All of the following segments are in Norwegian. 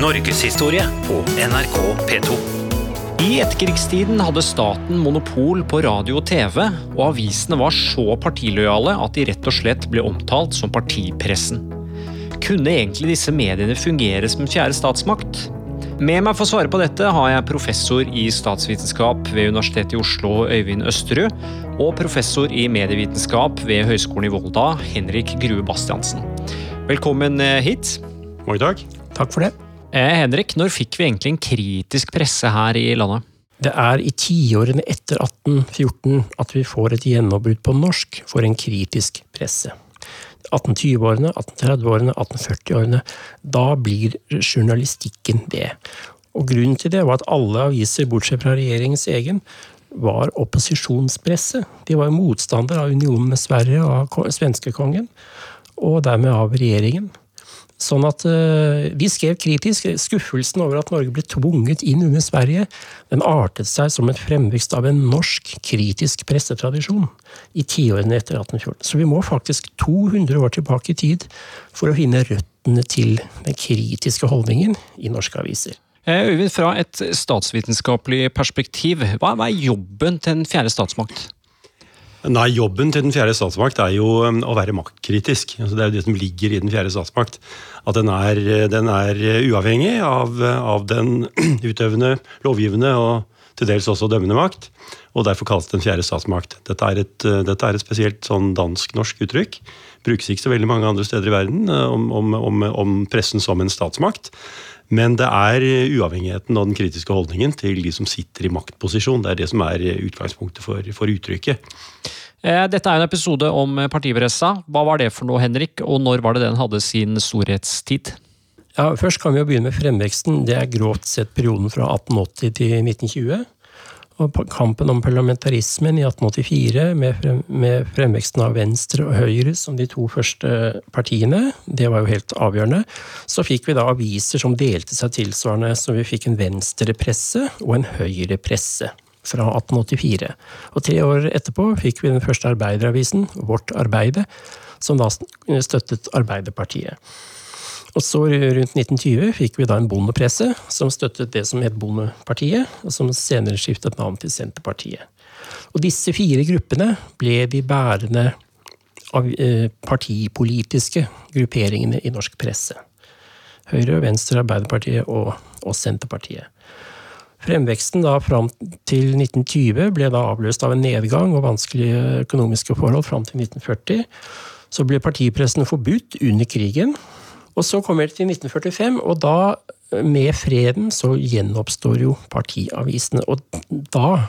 Norgeshistorie på NRK P2. I etterkrigstiden hadde staten monopol på radio og TV, og avisene var så partilojale at de rett og slett ble omtalt som partipressen. Kunne egentlig disse mediene fungere som en fjerde statsmakt? Med meg for å svare på dette har jeg professor i statsvitenskap ved Universitetet i Oslo, Øyvind Østerud, og professor i medievitenskap ved Høgskolen i Volda, Henrik Grue Bastiansen. Velkommen eh, hit. Mange takk. Takk for det. Eh, Henrik, når fikk vi egentlig en kritisk presse her i landet? Det er i tiårene etter 1814 at vi får et gjennombrudd på norsk for en kritisk presse. 1820-årene, 1830-årene, 1840-årene. Da blir journalistikken det. Og grunnen til det var at alle aviser, bortsett fra regjeringens egen, var opposisjonspresse. De var motstander av unionen med Sverige og av svenskekongen, og dermed av regjeringen. Sånn at uh, Vi skrev kritisk. Skuffelsen over at Norge ble tvunget inn under Sverige, den artet seg som en fremvekst av en norsk kritisk pressetradisjon i tiårene etter 1814. Så vi må faktisk 200 år tilbake i tid for å finne røttene til den kritiske holdningen i norske aviser. Eh, Øyvind, fra et statsvitenskapelig perspektiv, hva er jobben til en fjerde statsmakt? Nei, Jobben til den fjerde statsmakt er jo um, å være maktkritisk. Altså, det er jo det som ligger i den fjerde statsmakt. At den er, den er uavhengig av, av, den utøvende, lovgivende og til dels også dømmende makt. Og derfor kalles den fjerde statsmakt. Dette er et, dette er et spesielt sånn dansk-norsk uttrykk. Brukes ikke så veldig mange andre steder i verden om, om, om, om pressen som en statsmakt. Men det er uavhengigheten og den kritiske holdningen til de som sitter i maktposisjon. Det er det som er utgangspunktet for, for uttrykket. Eh, dette er en episode om partipressa. Hva var det for noe, Henrik, og når var det den hadde sin storhetstid? Ja, Først kan vi jo begynne med fremveksten. Det er grovt sett perioden fra 1880 til 1920 og kampen om parlamentarismen i 1884, med, frem, med, fremveksten av Venstre og Høyre som de to første partiene, det var jo helt avgjørende. Så fikk vi da aviser som delte seg tilsvarende, så vi fikk en venstrepresse og en høyrepresse fra 1884. Og tre år etterpå fikk vi den første arbeideravisen, Vårt Arbeide, som da støttet Arbeiderpartiet. Og så rundt 1920 fikk vi da en bondepresse som støttet det som het Bondepartiet, og som senere skiftet navn til Senterpartiet. Og disse fire gruppene ble de bærende eh, partipolitiske grupperingene i norsk presse. Høyre, Venstre, Arbeiderpartiet og, og Senterpartiet. Fremveksten da fram til 1920 ble da avløst av en nedgang og vanskelige økonomiske forhold fram til 1940. Så ble partipressen forbudt under krigen, og så kommer det til 1945, og da, med freden, så gjenoppstår jo partiavisene. Og da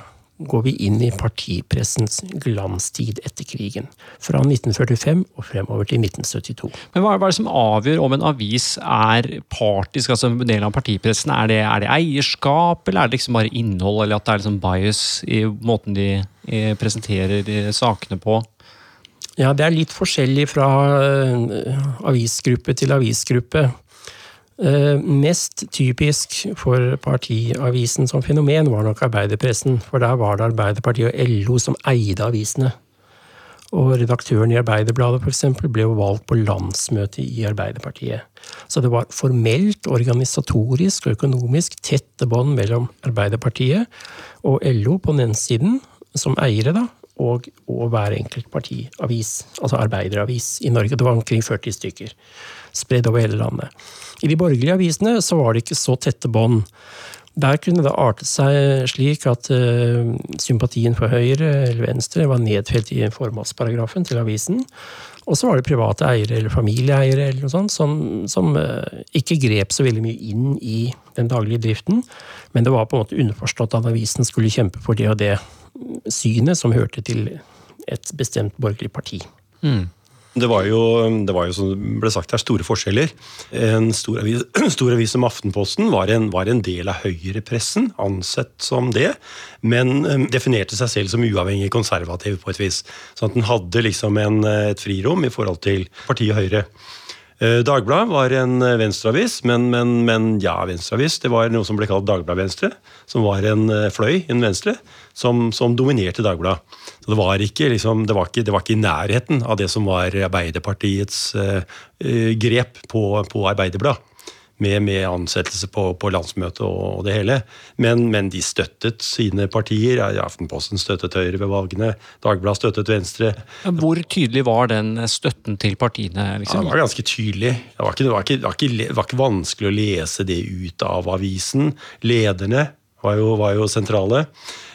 går vi inn i partipressens glanstid etter krigen. Fra 1945 og fremover til 1972. Men Hva er det som avgjør om en avis er partisk, altså en del av partipressen? Er det, er det eierskap, eller er det liksom bare innhold, eller at det er liksom bias i måten de presenterer sakene på? Ja, det er litt forskjellig fra uh, avisgruppe til avisgruppe. Uh, mest typisk for partiavisen som fenomen var nok arbeiderpressen, for der var det Arbeiderpartiet og LO som eide avisene. Og redaktøren i Arbeiderbladet for eksempel, ble jo valgt på landsmøtet i Arbeiderpartiet. Så det var formelt, organisatorisk og økonomisk tette bånd mellom Arbeiderpartiet og LO på den ene siden, som eiere, da, og, og hver enkelt partiavis, altså arbeideravis i Norge. Det var omkring 40 stykker, spredd over hele landet. I de borgerlige avisene så var det ikke så tette bånd. Der kunne det artet seg slik at uh, sympatien for Høyre eller Venstre var nedfelt i formålsparagrafen til avisen. Og så var det private eiere eller familieeiere eller noe sånt, som, som uh, ikke grep så veldig mye inn i den daglige driften. Men det var på en måte underforstått at avisen skulle kjempe for det og det synet som hørte til et bestemt borgerlig parti. Mm. Det var, jo, det var jo, som det ble sagt her, store forskjeller. En stor avis, stor avis som Aftenposten var en, var en, del av høyrepressen, ansett som det, men um, definerte seg selv som uavhengig konservativ på et vis. Sånn at den hadde liksom en, et frirom i forhold til partiet Høyre. Eh, Dagbladet var en eh, venstreavis, men, men, men, ja, venstreavis. Det var noe som ble kalt Dagbladet Venstre, som var en eh, fløy innen Venstre, som, som, dominerte Dagbladet. Det var, ikke, liksom, det, det var, ikke, i nærheten av det som var Arbeiderpartiets eh, grep på, på Arbeiderbladet. Med, med ansettelse på, på landsmøtet og, og det hele. Men, men, de støttet sine partier. Aftenposten støttet Høyre ved valgene. Dagbladet støttet Venstre. Hvor tydelig var den støtten til partiene? Liksom? Ja, det var ganske tydelig. Det var ikke, det var, ikke, det var, ikke, det var ikke vanskelig å lese det ut av avisen. Lederne var jo, var jo sentrale.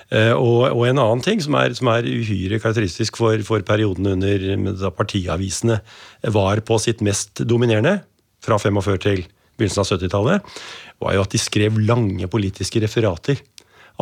Uh, og, og, en annen ting som er, som er uhyre karakteristisk for, for perioden under da partiavisene var på sitt mest dominerende, fra 45 til begynnelsen av 70-tallet, var jo at de skrev lange politiske referater.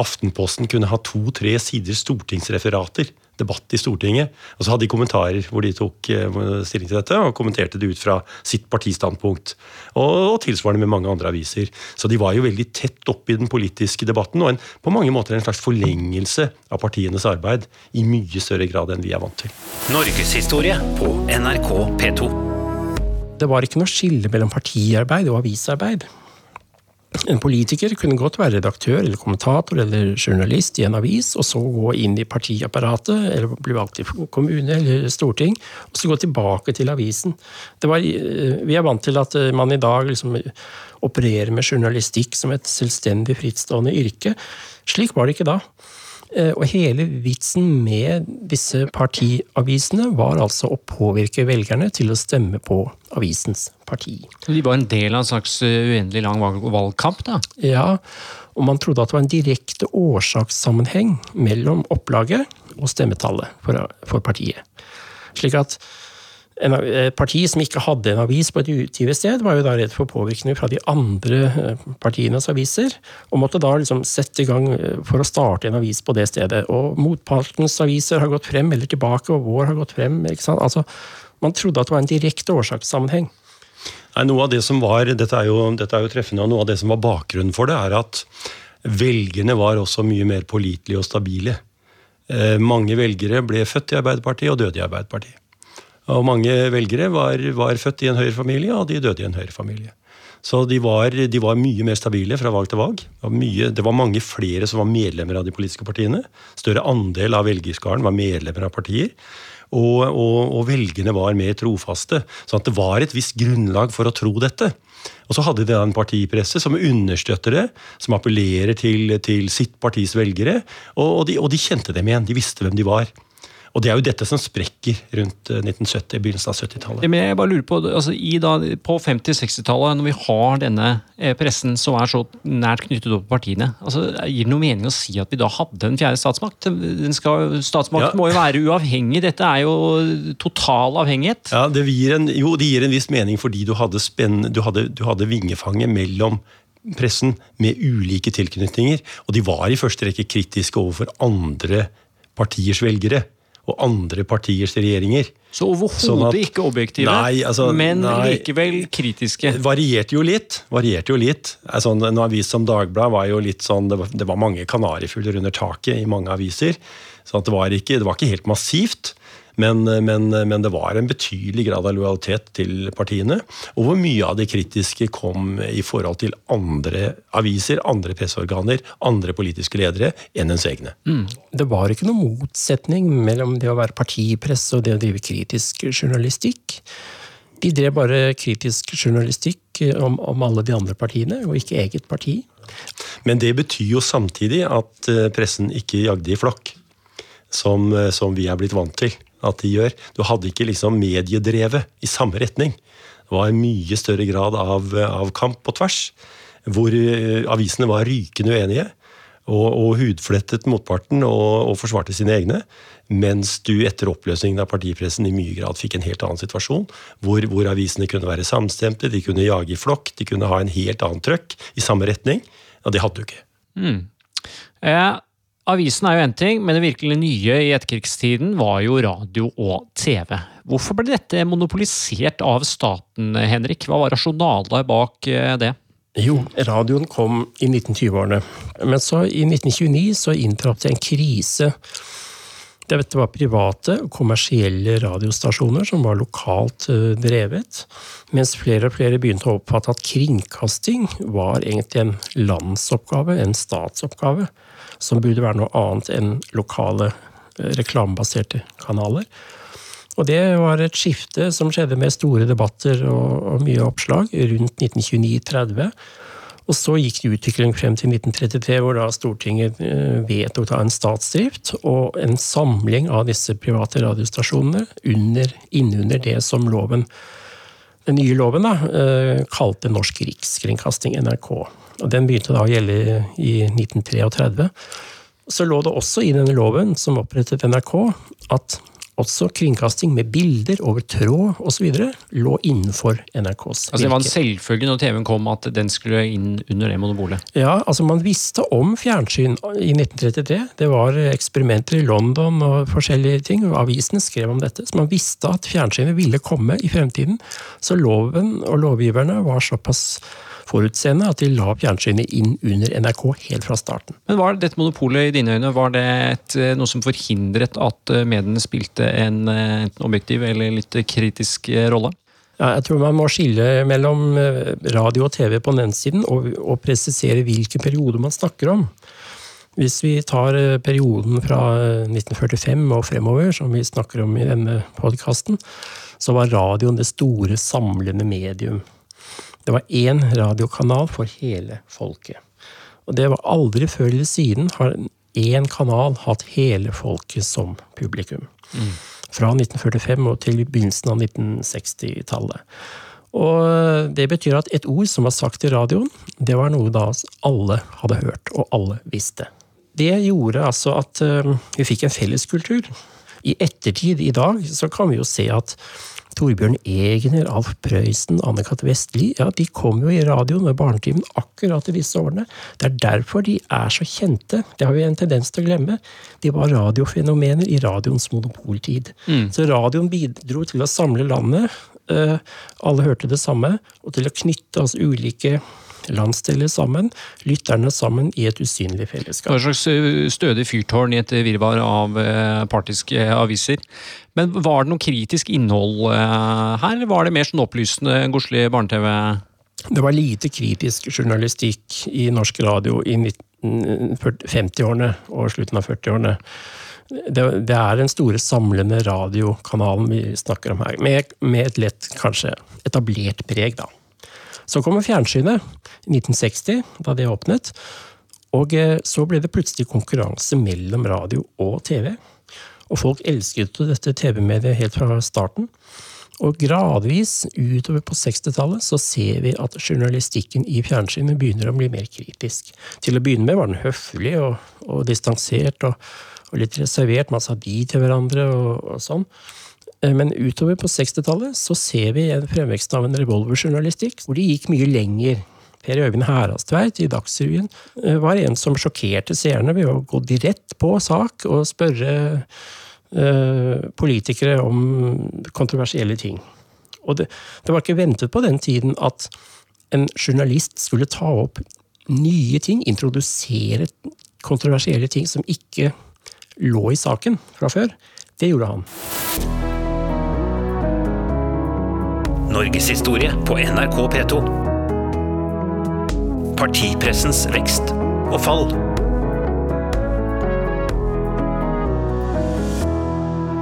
Aftenposten kunne ha to-tre sider stortingsreferater, debatt i Stortinget. Og så hadde de kommentarer hvor de tok eh, stilling til dette og kommenterte det ut fra sitt partistandpunkt. Og, og tilsvarende med mange andre aviser. Så de var jo veldig tett oppe i den politiske debatten, og en, på mange måter en slags forlengelse av partienes arbeid i mye større grad enn vi er vant til. Norgeshistorie på NRK P2. Det var ikke noe skille mellom partiarbeid og avisarbeid. En politiker kunne godt være redaktør eller kommentator eller journalist i en avis, og så gå inn i partiapparatet, eller bli valgt i kommune eller storting, og så gå tilbake til avisen. Var, eh, vi er vant til at eh, man i dag liksom opererer med journalistikk som et selvstendig, frittstående yrke. Slik var det ikke da. Eh, og hele vitsen med disse partiavisene var altså å påvirke velgerne til å stemme på avisens parti. De var en del av en slags eh, uendelig lang valgkamp, da? Ja, og man trodde at det var en direkte årsakssammenheng mellom opplaget og stemmetallet for, for partiet. Slik at et parti som ikke hadde en avis på et utgivet sted, var jo da redd for påvirkning fra de andre eh, partienes aviser, og måtte da liksom sette i gang eh, for å starte en avis på det stedet. Og motpartens aviser har gått frem eller tilbake, og vår har gått frem. ikke sant? Altså, Man trodde at det var en direkte årsakssammenheng. Nei, noe av det som var, dette er, jo, dette er jo treffende, og noe av det som var bakgrunnen for det, er at velgerne var også mye mer pålitelige og stabile. Eh, mange velgere ble født i Arbeiderpartiet og døde i Arbeiderpartiet. Og mange velgere var, var født i en Høyre-familie, og de døde i en Høyre-familie. Så de var, de var, mye mer stabile fra valg til valg. Det var, mye, det var, mange flere som var medlemmer av de politiske partiene. Større andel av velgerskaren var medlemmer av partier. Og, og, og velgerne var mer trofaste. Så det var et visst grunnlag for å tro dette. Og så hadde de en partipresse som understøtter det, som appellerer til, til sitt partis velgere. Og, de, og de kjente dem igjen. De visste hvem de var. Og det er jo dette som sprekker rundt 1970, eh, begynnelsen av 70-tallet. Men jeg bare lurer På altså, da, på 50-60-tallet, når vi har denne eh, pressen som er så nært knyttet opp til partiene, altså, gir det noe mening å si at vi da hadde en fjerde statsmakt? Skal, statsmakten ja. må jo være uavhengig. Dette er jo total avhengighet. Ja, det gir en, jo, det gir en viss mening fordi du hadde, spenn, du hadde, du hadde vingefanget mellom pressen med ulike tilknytninger. Og de var i første rekke kritiske overfor andre partiers velgere og andre partiers regjeringer. Så overhodet sånn ikke objektive, nei, altså, men nei, likevel kritiske? Varierte jo litt. varierte jo litt. Altså, en avis som Dagbladet var jo litt sånn, det var, det var mange kanarifugler under taket i mange aviser. Så det var, ikke, det var ikke helt massivt. Men, men, men, det var en betydelig grad av lojalitet til partiene. Og hvor mye av det kritiske kom i forhold til andre aviser, andre presseorganer, andre politiske ledere enn ens egne. Mm. Det var ikke noen motsetning mellom det å være partipresse og det å drive kritisk journalistikk. De drev bare kritisk journalistikk om, om alle de andre partiene, og ikke eget parti. Men det betyr jo samtidig at eh, pressen ikke jagde i flokk. Som, eh, som, vi er blitt vant til at de gjør. Du hadde ikke liksom mediedrevet i samme retning. Det var en mye større grad av, av kamp på tvers, hvor uh, avisene var rykende uenige. Og, og hudflettet motparten og, og, forsvarte sine egne. Mens du etter oppløsningen av partipressen i mye grad fikk en helt annen situasjon. Hvor, hvor avisene kunne være samstemte, de kunne jage i flokk, de kunne ha en helt annen trøkk i samme retning. Og det hadde du ikke. Mm. Ja, Avisen er jo én ting, men det virkelig nye i etterkrigstiden var jo radio og TV. Hvorfor ble dette monopolisert av staten, Henrik? Hva var rasjonalet bak eh, det? Jo, radioen kom i 1920-årene. Men så i 1929 så inntraff det en krise. Dette var private kommersielle radiostasjoner som var lokalt eh, drevet. Mens flere og flere begynte å oppfatte at kringkasting var egentlig en landsoppgave, en statsoppgave som burde være noe annet enn lokale eh, reklamebaserte kanaler. Og det var et skifte som skjedde med store debatter og, og mye oppslag rundt 1929-30. Og så gikk det utvikling frem til 1933, hvor da Stortinget vedtok vedtok en statsdrift og en samling av disse private radiostasjonene under, innunder det som loven, den nye loven da, eh, kalte Norsk Rikskringkasting, NRK. Og Den begynte da å gjelde i 1933. Så lå det også i denne loven, som opprettet NRK, at også kringkasting med bilder over tråd osv. lå innenfor NRKs virke. Altså Det var en selvfølge når TV-en kom at den skulle inn under det monopolet? Ja, altså man visste om fjernsyn i 1933. Det var eksperimenter i London og forskjellige ting, og avisene skrev om dette. Så man visste at fjernsynet ville komme i fremtiden. Så loven og lovgiverne var såpass forutseende at de la fjernsynet inn under NRK helt fra starten. Men Var dette monopolet i dine øyne var det et, eh, noe som forhindret at eh, mediene spilte en eh, enten objektiv eller litt kritisk rolle? Ja, jeg tror man må skille mellom radio og TV på den ene siden, og, og presisere hvilken periode man snakker om. Hvis vi tar perioden fra 1945 og fremover, som vi snakker om i denne podkasten, så var radioen det store, samlende medium. Det var én radiokanal for hele folket. Og det var aldri før eller siden har én kanal hatt hele folket som publikum. Mm. Fra 1945 og til begynnelsen av 1960-tallet. Og det betyr at et ord som var sagt i radioen, det var noe da alle hadde hørt, og alle visste. Det gjorde altså at eh, vi fikk en felleskultur. I ettertid, i dag, så kan vi jo se at Torbjørn Egner, Alf Prøysen, Anne-Kat. Vestli ja, de kom jo i radioen med Barnetimen akkurat i disse årene. Det er derfor de er så kjente. Det har vi en tendens til å glemme. De var radiofenomener i radioens monopoltid. Mm. Så radioen bidro til å samle landet. Eh, alle hørte det samme, og til å knytte oss ulike landsdeler sammen, lytterne sammen i et usynlig fellesskap. Et slags eh, stødig fyrtårn i et virvar av eh, partiske aviser. Men var det noe kritisk innhold eh, her, eller var det mer sånn opplysende godslig barne-TV? Det var lite kritisk journalistikk i norsk radio i 50-årene og slutten av 40-årene. Det, det, er den store samlende radiokanalen vi snakker om her, med, med et lett, kanskje etablert preg, da. Så kommer fjernsynet i 1960, da det åpnet. Og eh, så ble det plutselig konkurranse mellom radio og TV. Og folk elsket dette TV-mediet helt fra starten. Og gradvis utover på 60-tallet så ser vi at journalistikken i fjernsynet begynner å bli mer kritisk. Til å begynne med var den høflig og, og distansert og, og, litt reservert. Man sa de til hverandre og, og sånn. Eh, men utover på 60-tallet så ser vi en fremvekst av en revolverjournalistikk hvor de gikk mye lenger. Per Øyvind Heradstveit i Dagsrevyen eh, var en som sjokkerte seerne ved å gå direkte på sak og spørre uh, politikere om kontroversielle ting. Og det, det var ikke ventet på den tiden at en journalist skulle ta opp nye ting, introdusere kontroversielle ting som ikke lå i saken fra før. Det gjorde han. Norgeshistorie på NRK P2. Partipressens vekst og fall.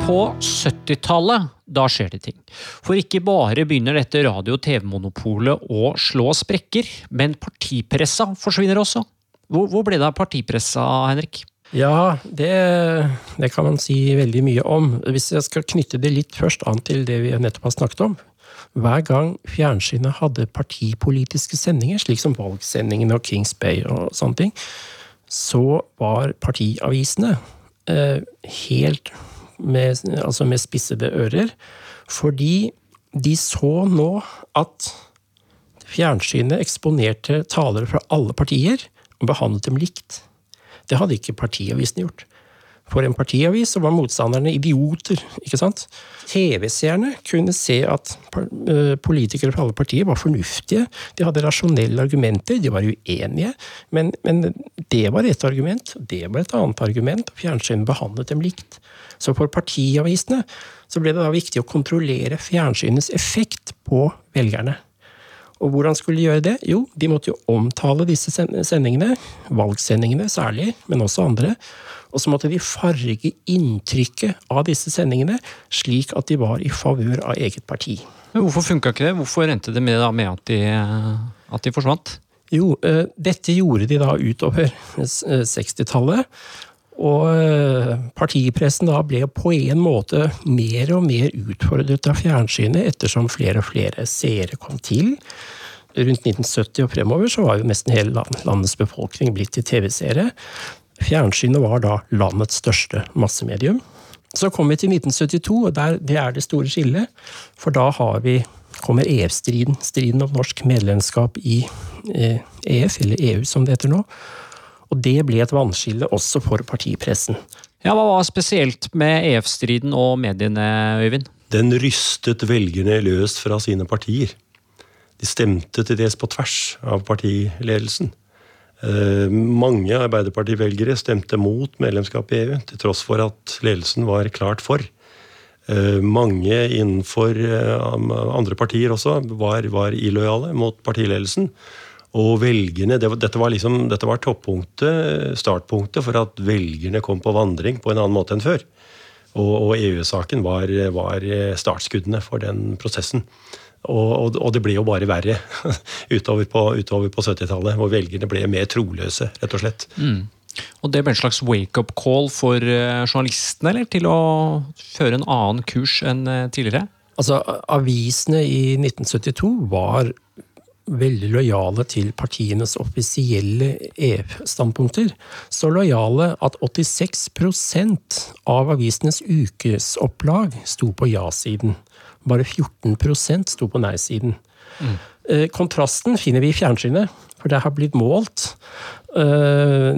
På 70-tallet, da skjer det ting. For ikke bare begynner dette radio- og TV-monopolet å slå sprekker, men partipressa forsvinner også. Hvor, hvor ble det av partipressa, Henrik? Ja, det, det, kan man si veldig mye om. Hvis jeg skal knytte det litt først an til det vi nettopp har snakket om, hver gang fjernsynet hadde partipolitiske sendinger, slik som valgsendingene og Kings Bay og sånne ting, så var partiavisene eh, helt med, altså med spissede ører. Fordi de så nå at fjernsynet eksponerte talere fra alle partier og behandlet dem likt. Det hadde ikke partiavisene gjort. For en partiavis så var motstanderne idioter. ikke sant? TV-seerne kunne se at eh, politikere fra alle partier var fornuftige. De hadde rasjonelle argumenter, de var uenige. Men, men det var ett argument, det var et annet argument. og Fjernsynet behandlet dem likt. Så for partiavisene så ble det da viktig å kontrollere fjernsynets effekt på velgerne. Og hvordan skulle de gjøre det? Jo, de måtte jo omtale disse sendingene, valgsendingene særlig, men også andre. Og så måtte de farge inntrykket av disse sendingene slik at de var i favør av eget parti. Men Hvorfor funka ikke det? Hvorfor endte det med, med at, de, at de forsvant? Jo, eh, dette gjorde de da utover 60-tallet. Og eh, partipressen da ble på en måte mer og mer utfordret av fjernsynet ettersom flere og flere seere kom til. Rundt 1970 og fremover så var jo nesten hele landets befolkning blitt til TV-seere. Fjernsynet var da landets største massemedium. Så kom vi til 1972, og der, det er det store skillet. For da vi, kommer EF-striden, striden om norsk medlemskap i EF, eh, e eller EU som det heter nå. Og det ble et vannskille også for partipressen. Ja, Hva var spesielt med EF-striden og mediene, Øyvind? Den rystet velgerne løst fra sine partier. De stemte til dels på tvers av partiledelsen. Eh, mange Arbeiderparti-velgere stemte mot medlemskap i EU, til tross for at ledelsen var klart for. Eh, mange innenfor eh, andre partier også var, var illojale mot partiledelsen. Og velgerne, det, dette, var liksom, dette var toppunktet, startpunktet for at velgerne kom på vandring på en annen måte enn før. Og, og EU-saken var, var, startskuddene for den prosessen. Og, og, og, det ble jo bare verre utover på, utover på 70-tallet, hvor velgerne ble mer troløse, rett og slett. Mm. Og det ble en slags wake-up call for uh, journalistene, eller? Til å føre en annen kurs enn uh, tidligere? Altså, Avisene i 1972 var veldig lojale til partienes offisielle EF-standpunkter. Så lojale at 86% av avisenes ukesopplag sto på ja-siden. Bare 14% sto på nei-siden. Mm. Eh, kontrasten finner vi i fjernsynet, for det har blitt målt. Eh,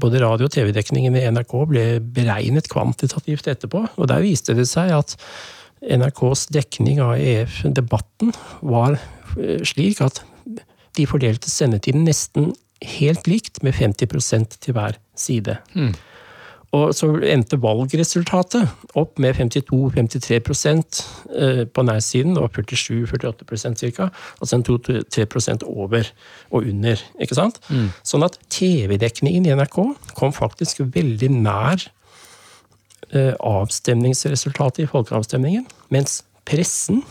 både radio- og TV-dekningen i NRK ble beregnet kvantitativt etterpå, og der viste det seg at NRKs dekning av EF-debatten var Eh, slik at de fordelte sendetiden nesten helt likt, med 50% til hver side. Mm. Og så endte valgresultatet opp med 52-53 eh, på nei-siden og 47-48% ca. Altså en 2-3% over og under. ikke sant? Mm. Sånn at TV-dekningen i NRK kom faktisk veldig nær avstemningsresultatet i folkeavstemningen, mens pressen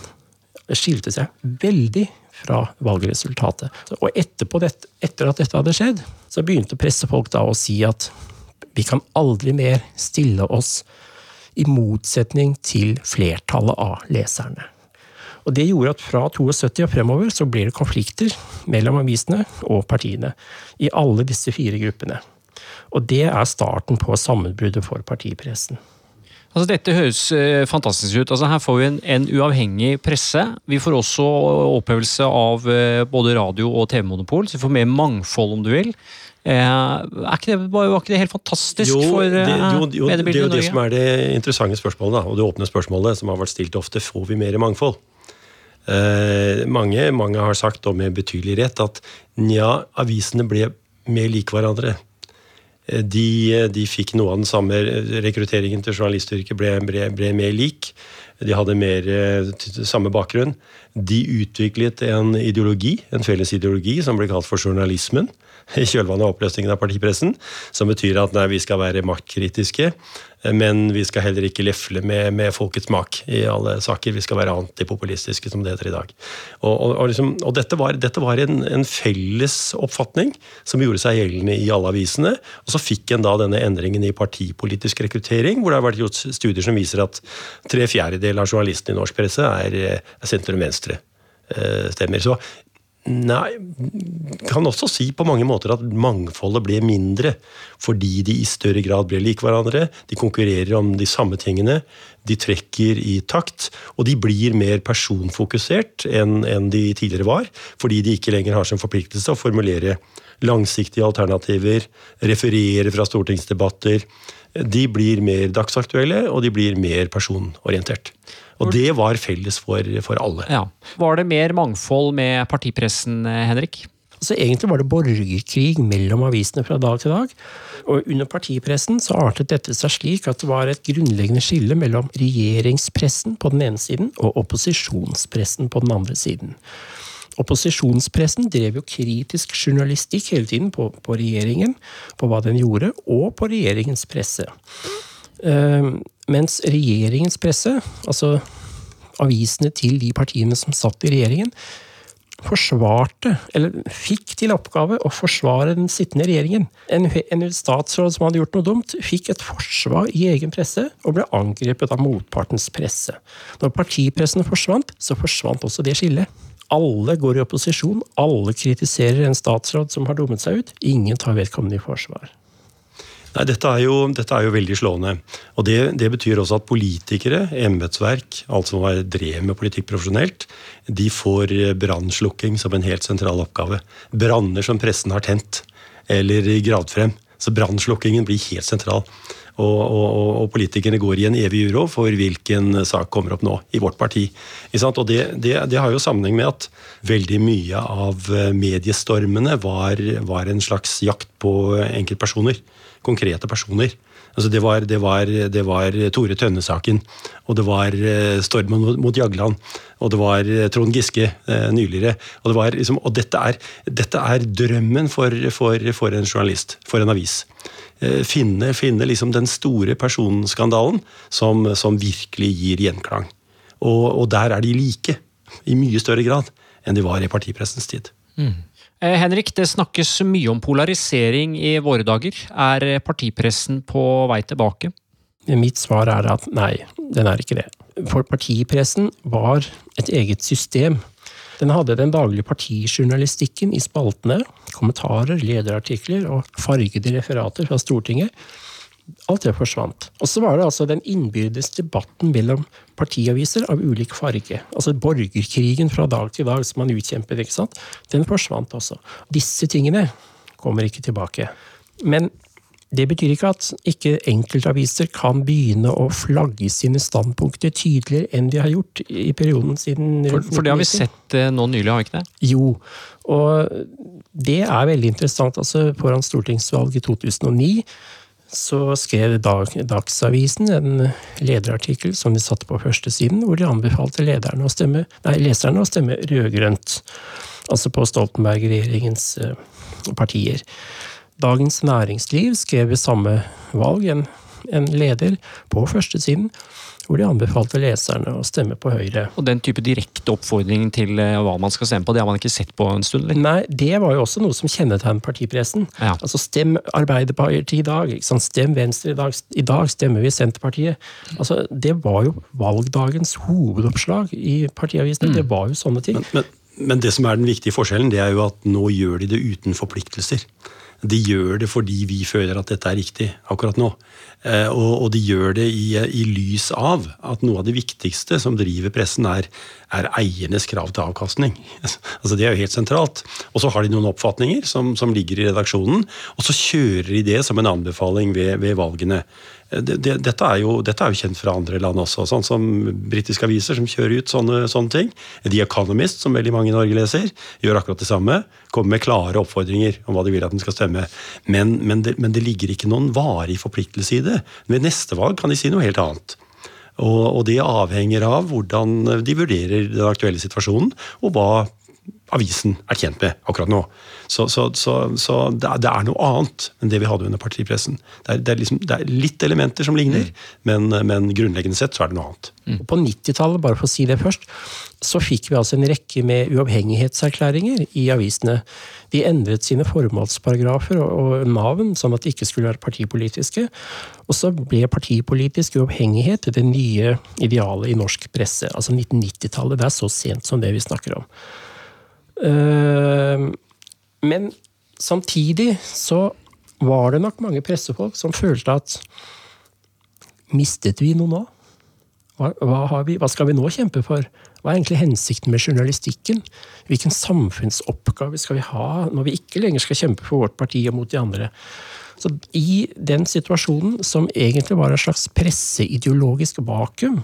skilte seg veldig fra valgresultatet. Og etterpå etter at dette hadde skjedd, så begynte pressefolk da å si at vi kan aldri mer stille oss i motsetning til flertallet av leserne. Og Det gjorde at fra 72 og fremover så ble det konflikter mellom avisene og partiene. I alle disse fire gruppene. Og det er starten på sammenbruddet for partipressen. Altså, dette høres eh, fantastisk ut. Altså, her får vi en, en, uavhengig presse. Vi får også opphevelse av eh, både radio- og TV-monopol, så vi får mer mangfold, om du vil. Eh, er ikke det, var ikke det helt fantastisk jo, for det, jo, jo, det er jo det som er det interessante spørsmålet, da, og det åpne spørsmålet som har vært stilt ofte. Får vi mer mangfold? Eh, mange, mange, har sagt, og med betydelig rett, at nja, avisene ble mer like hverandre. Eh, de, de, fikk noe av den samme rekrutteringen til journalistyrket ble, ble, ble, mer lik. De hadde mer eh, samme bakgrunn. De utviklet en ideologi, en felles ideologi som ble kalt for journalismen i kjølvannet av oppløsningen av partipressen, som betyr at nei, vi skal være maktkritiske, men vi skal heller ikke lefle med, med folkets smak i alle saker. Vi skal være antipopulistiske, som det heter i dag. Og, og, og, liksom, og dette var, dette var en, en, felles oppfatning som gjorde seg gjeldende i alle avisene. Og så fikk en da denne endringen i partipolitisk rekruttering, hvor det har vært gjort studier som viser at tre fjerdedeler av journalistene i norsk presse er, er sentrum-venstre eh, stemmer. Så Nei, kan også si på mange måter at mangfoldet ble mindre. Fordi de i større grad ble lik hverandre. De konkurrerer om de samme tingene. De trekker i takt. Og de blir mer personfokusert enn de tidligere var. Fordi de ikke lenger har som forpliktelse å formulere langsiktige alternativer. Referere fra stortingsdebatter. De blir mer dagsaktuelle, og de blir mer personorientert. Og det var felles for, for alle. Ja. Var det mer mangfold med partipressen, eh, Henrik? Altså, egentlig var det borgerkrig mellom avisene fra dag til dag. Og under partipressen så artet dette seg slik at det var et grunnleggende skille mellom regjeringspressen på den ene siden og opposisjonspressen på den andre siden. opposisjonspressen drev jo kritisk journalistikk hele tiden på, på regjeringen, på hva den gjorde, og på regjeringens presse. Uh, mens regjeringens presse, altså avisene til de partiene som satt i regjeringen, forsvarte, eller fikk til oppgave å forsvare den sittende regjeringen. En, en, statsråd som hadde gjort noe dumt, fikk et forsvar i egen presse og ble angrepet av motpartens presse. Når partipressen forsvant, så forsvant også det skillet. Alle går i opposisjon, alle kritiserer en statsråd som har dummet seg ut. Ingen tar vedkommende i forsvar. Nei, dette er, jo, dette er jo, veldig slående. Og det, det betyr også at politikere, embetsverk, alt som drev med politikk profesjonelt, de får brannslukking som en helt sentral oppgave. Branner som pressen har tent eller gravd frem. Så brannslukkingen blir helt sentral. Og, og, og, politikerne går i en evig uro for hvilken sak kommer opp nå i vårt parti. Og det, det, det, har jo sammenheng med at veldig mye av mediestormene var, var en slags jakt på enkeltpersoner konkrete personer. Altså det, var, det, var, det var Tore Tønne-saken, og det var eh, stormen mot Jagland, og det var eh, Trond Giske eh, nyligere. Og, det liksom, og dette, er, dette, er, drømmen for, for, for, en journalist, for en avis. Finne, finne liksom den store personskandalen som, som virkelig gir gjenklang. Og, og, der er de like, i mye større grad enn de var i partipressens tid. Mm. Eh, Henrik, det snakkes mye om polarisering i våre dager. Er partipressen på vei tilbake? Mitt svar er at nei, den er ikke det. For partipressen var et eget system. Den hadde den daglige partijournalistikken i spaltene, kommentarer, lederartikler og fargede referater fra Stortinget. Alt det forsvant. Og så var det altså den innbyrdes debatten mellom partiaviser av ulik farge. Altså borgerkrigen fra dag til dag som man utkjempet, ikke sant? den forsvant også. Disse tingene kommer ikke tilbake. Men det betyr ikke at ikke enkeltaviser kan begynne å flagge sine standpunkter tydeligere enn de har gjort i perioden siden For, for det har vi sett eh, nå nylig, har vi ikke det? Jo, og det er veldig interessant. Altså, foran stortingsvalget i 2009 så skrev Dag, Dagsavisen en lederartikkel som de satte på førstesiden, hvor de anbefalte å stemme, nei, leserne å stemme rød-grønt. Altså på Stoltenberg-regjeringens eh, partier. Dagens Næringsliv skrev ved samme valg en, en leder på førstesiden hvor de anbefalte leserne å stemme på Høyre. Og Den type direkte oppfordring til eh, hva man skal stemme på, det har man ikke sett på en stund? Eller? Nei, det var jo også noe som kjennetegnet partipressen. Ja. Altså Stem Arbeiderpartiet i dag, stem Venstre i dag, i dag stemmer vi Senterpartiet. Altså Det var jo valgdagens hovedoppslag i partiavisene. Mm. Det var jo sånne ting. Men, men, men det som er den viktige forskjellen, det er jo at nå gjør de det uten forpliktelser. De gjør det fordi vi føler at dette er riktig akkurat nå. Eh, og, de gjør det i, i, lys av at noe av det viktigste som driver pressen, er, er eiernes krav til avkastning. Altså Det er jo helt sentralt. Og så har de noen oppfatninger som, som ligger i redaksjonen, og så kjører de det som en anbefaling ved, ved valgene det, dette, er jo, dette, er jo, kjent fra andre land også, sånn som britiske aviser som kjører ut sånne, sånne, ting. The Economist, som veldig mange i Norge leser, gjør akkurat det samme. Kommer med klare oppfordringer om hva de vil at den skal stemme. Men, men, det, men det, ligger ikke noen varig forpliktelse i det. Ved neste valg kan de si noe helt annet. Og, og det avhenger av hvordan de vurderer den aktuelle situasjonen, og hva avisen er tjent med akkurat nå. Så, så, så, så det, er, noe annet enn det vi hadde under partipressen. Det er, det er, liksom, det er litt elementer som ligner, mm. men, men, grunnleggende sett så er det noe annet. Mm. På 90-tallet, bare for å si det først, så fikk vi altså en rekke med uavhengighetserklæringer i avisene. De endret sine formålsparagrafer og, og navn, sånn at de ikke skulle være partipolitiske. Og så ble partipolitisk uavhengighet det nye idealet i norsk presse. Altså 1990-tallet. Det er så sent som det vi snakker om. Uh, men samtidig så var det nok mange pressefolk som følte at Mistet vi noe nå? Hva, hva, vi, hva, skal vi nå kjempe for? Hva er egentlig hensikten med journalistikken? Hvilken samfunnsoppgave skal vi ha når vi ikke lenger skal kjempe for vårt parti og mot de andre? Så I den situasjonen, som egentlig var en slags presseideologisk vakuum,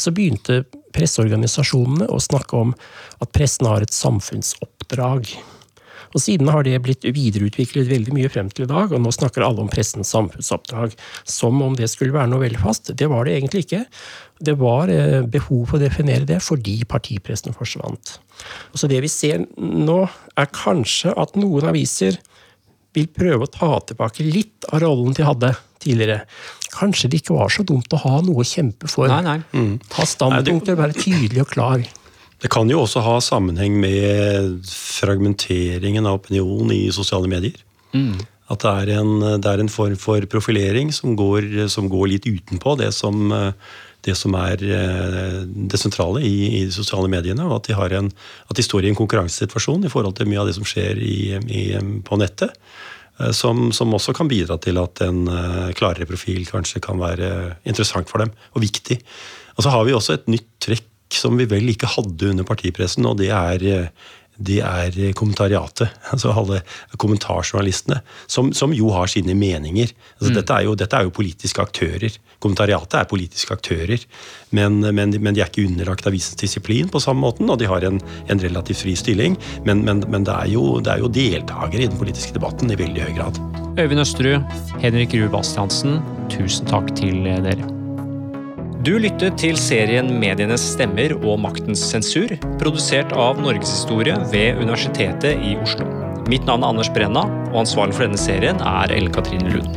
så begynte presseorganisasjonene å snakke om at pressen har et samfunnsoppdrag. Og Siden har det blitt videreutviklet veldig mye frem til i dag, og nå snakker alle om pressens samfunnsoppdrag som om det skulle være noe veldig fast. Det var det egentlig ikke. Det var eh, behov for å definere det fordi partipressen forsvant. Så det vi ser nå, er kanskje at noen aviser vil prøve å ta tilbake litt av rollen de hadde tidligere. Kanskje det ikke var så dumt å ha noe å kjempe for. Nei, nei. Mm. Ha standpunkter, være tydelig og klar. Det kan jo også ha sammenheng med fragmenteringen av opinion i sosiale medier. Mm. At det er, en, det er, en, form for profilering som går, som går litt utenpå det som, det som, er eh, det sentrale i, i, de sosiale mediene. Og at de, en, at de, står i en konkurransesituasjon i forhold til mye av det som skjer i, i, på nettet. Eh, som, som, også kan bidra til at en eh, klarere profil kanskje kan være interessant for dem, og viktig. Og så har vi også et nytt trekk som vi vel ikke hadde under partipressen, og det er, det er kommentariatet. Altså alle kommentarjournalistene, som, som jo har sine meninger. Altså mm. dette, er jo, dette, er jo, politiske aktører. Kommentariatet er politiske aktører, men, men, men, de er ikke underlagt avisens disiplin på samme måten, og de har en, en relativt fri stilling. Men, men det, er jo, det er jo deltakere i den politiske debatten i veldig høy grad. Øyvind Østerud, Henrik Ruud Bastiansen, tusen takk til dere. Du lyttet til serien Medienes stemmer og maktens sensur, produsert av Norgeshistorie ved Universitetet i Oslo. Mitt navn er Anders Brenna, og ansvarlig for denne serien er Ellen Katrine Lund.